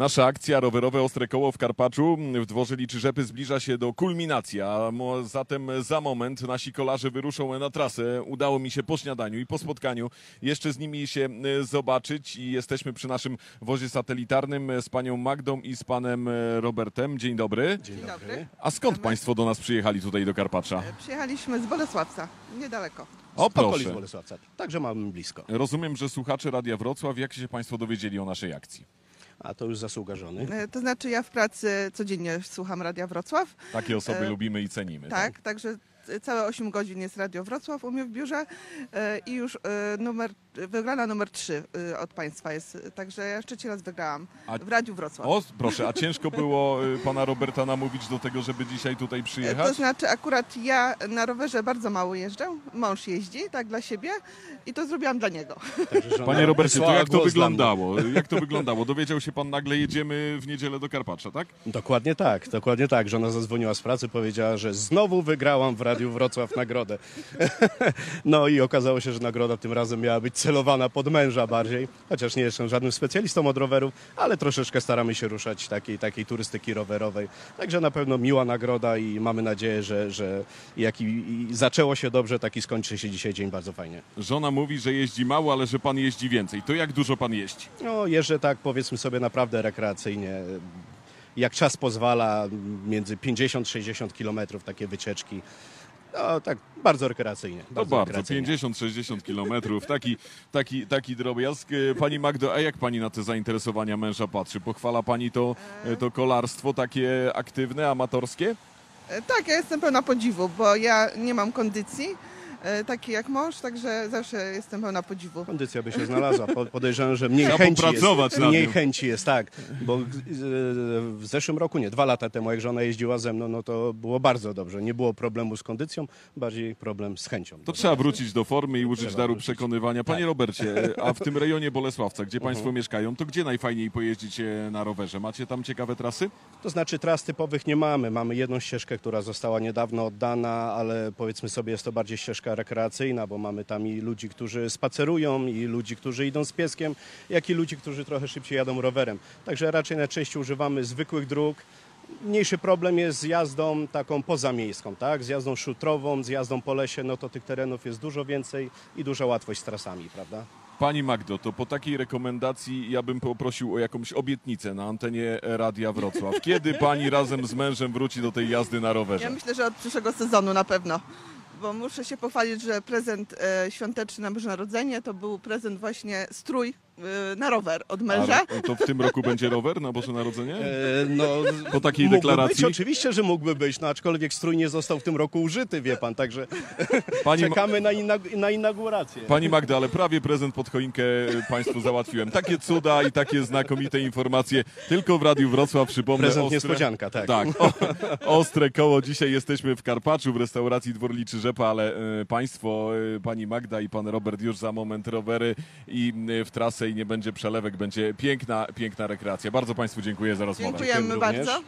Nasza akcja rowerowe Ostre Koło w Karpaczu w dworze Liczy Rzepy zbliża się do kulminacji, a zatem za moment nasi kolarze wyruszą na trasę. Udało mi się po śniadaniu i po spotkaniu jeszcze z nimi się e, zobaczyć i jesteśmy przy naszym wozie satelitarnym e, z panią Magdą i z panem e, Robertem. Dzień dobry. Dzień dobry. A skąd państwo do nas przyjechali tutaj do Karpacza? Przyjechaliśmy z Bolesławca, niedaleko. O Okolic proszę. Bolesławca. Także mamy blisko. Rozumiem, że słuchacze Radia Wrocław, jak się państwo dowiedzieli o naszej akcji? A to już zasługa żony. E, To znaczy ja w pracy codziennie słucham Radia Wrocław, Takie osoby E, lubimy i cenimy. tak, także całe 8 godzin jest Radio Wrocław u mnie w biurze e, i już e, numer, wygrana numer 3 od Państwa jest, także ja już trzeci raz wygrałam A- w Radiu Wrocław. O, proszę, a ciężko było pana Roberta namówić do tego, żeby dzisiaj tutaj E, To przyjechać? znaczy akurat ja na rowerze bardzo mało jeżdżę, mąż jeździ, tak dla siebie i to zrobiłam dla niego. Także Panie Robercie, to jak to wyglądało? Jak to wyglądało? Dowiedział się pan nagle, jedziemy w niedzielę do Karpacza, tak? Dokładnie tak, dokładnie tak. Żona zadzwoniła z pracy, powiedziała, że znowu wygrałam w Radiu Wrocław nagrodę. No i okazało się, że nagroda tym razem miała być celowana pod męża bardziej, chociaż nie jestem żadnym specjalistą od rowerów, ale troszeczkę staramy się ruszać takiej, takiej turystyki rowerowej. Także na pewno miła nagroda i mamy nadzieję, że, że jak i, i zaczęło się dobrze, tak i skończy się dzisiaj dzień bardzo fajnie. Żona mówi, że jeździ mało, ale że pan jeździ więcej. To jak dużo pan jeździ? No, jeżdżę tak powiedzmy sobie naprawdę rekreacyjnie. Jak czas pozwala, między 50-60 kilometrów takie wycieczki. No, tak bardzo rekreacyjnie. To bardzo, rekreacyjnie. 50-60 kilometrów, taki, taki, taki drobiazg. E, Pani Magdo, a jak pani na te zainteresowania męża patrzy? Pochwala pani to, e, to kolarstwo takie aktywne, amatorskie? E, Tak, ja jestem pełna podziwu, bo ja nie mam kondycji e, takiej jak mąż, także zawsze jestem pełna podziwu. Kondycja by się znalazła. Po- Podejrzewam, że mniej chęci jest. Mniej chęci jest, tak. Bo e, w zeszłym roku, nie, dwa lata temu, jak żona jeździła ze mną, no to było bardzo dobrze. Nie było problemu z kondycją, bardziej problem z chęcią. To trzeba wrócić do formy i użyć Trzeba daru wrócić. przekonywania. Panie Tak. Robercie, a w tym rejonie Bolesławca, gdzie państwo Mhm. mieszkają, to gdzie najfajniej pojeździć e, na rowerze? Macie tam ciekawe trasy? To znaczy tras typowych nie mamy. Mamy jedną ścieżkę, która została niedawno oddana, ale powiedzmy sobie jest to bardziej ścieżka rekreacyjna, bo mamy tam i ludzi, którzy spacerują, i ludzi, którzy idą z pieskiem, jak i ludzi, którzy trochę szybciej jadą rowerem. Także raczej najczęściej używamy zwykłych dróg. Mniejszy problem jest z jazdą taką pozamiejską, tak? Z jazdą szutrową, z jazdą po lesie, no to tych terenów jest dużo więcej i duża łatwość z trasami, prawda? Pani Magdo, to po takiej rekomendacji ja bym poprosił o jakąś obietnicę na antenie Radia Wrocław. Kiedy pani razem z mężem wróci do tej jazdy na Ja rowerze? myślę, że od przyszłego sezonu na pewno. Bo muszę się pochwalić, że prezent e, świąteczny na Boże Narodzenie to był prezent właśnie strój na rower od męża. A to w tym roku będzie rower na Boże Narodzenie? E, no, Po takiej mógłby deklaracji? Być, oczywiście, że mógłby być, no aczkolwiek strój nie został w tym roku użyty, wie pan, także Pani, czekamy na, inag- na inaugurację. Pani Magda, ale prawie prezent pod choinkę Państwu załatwiłem. Takie cuda i takie znakomite informacje tylko w Radiu Wrocław, przypomnę. Prezent ostre- niespodzianka, tak. Tak, o, ostre koło. Dzisiaj jesteśmy w Karpaczu w restauracji Dwór Liczy Rzepa, ale e, Państwo, e, Pani Magda i Pan Robert już za moment rowery i e, w trasę i nie będzie przelewek, będzie piękna, piękna rekreacja. Bardzo Państwu dziękuję za rozmowę. Dziękujemy bardzo.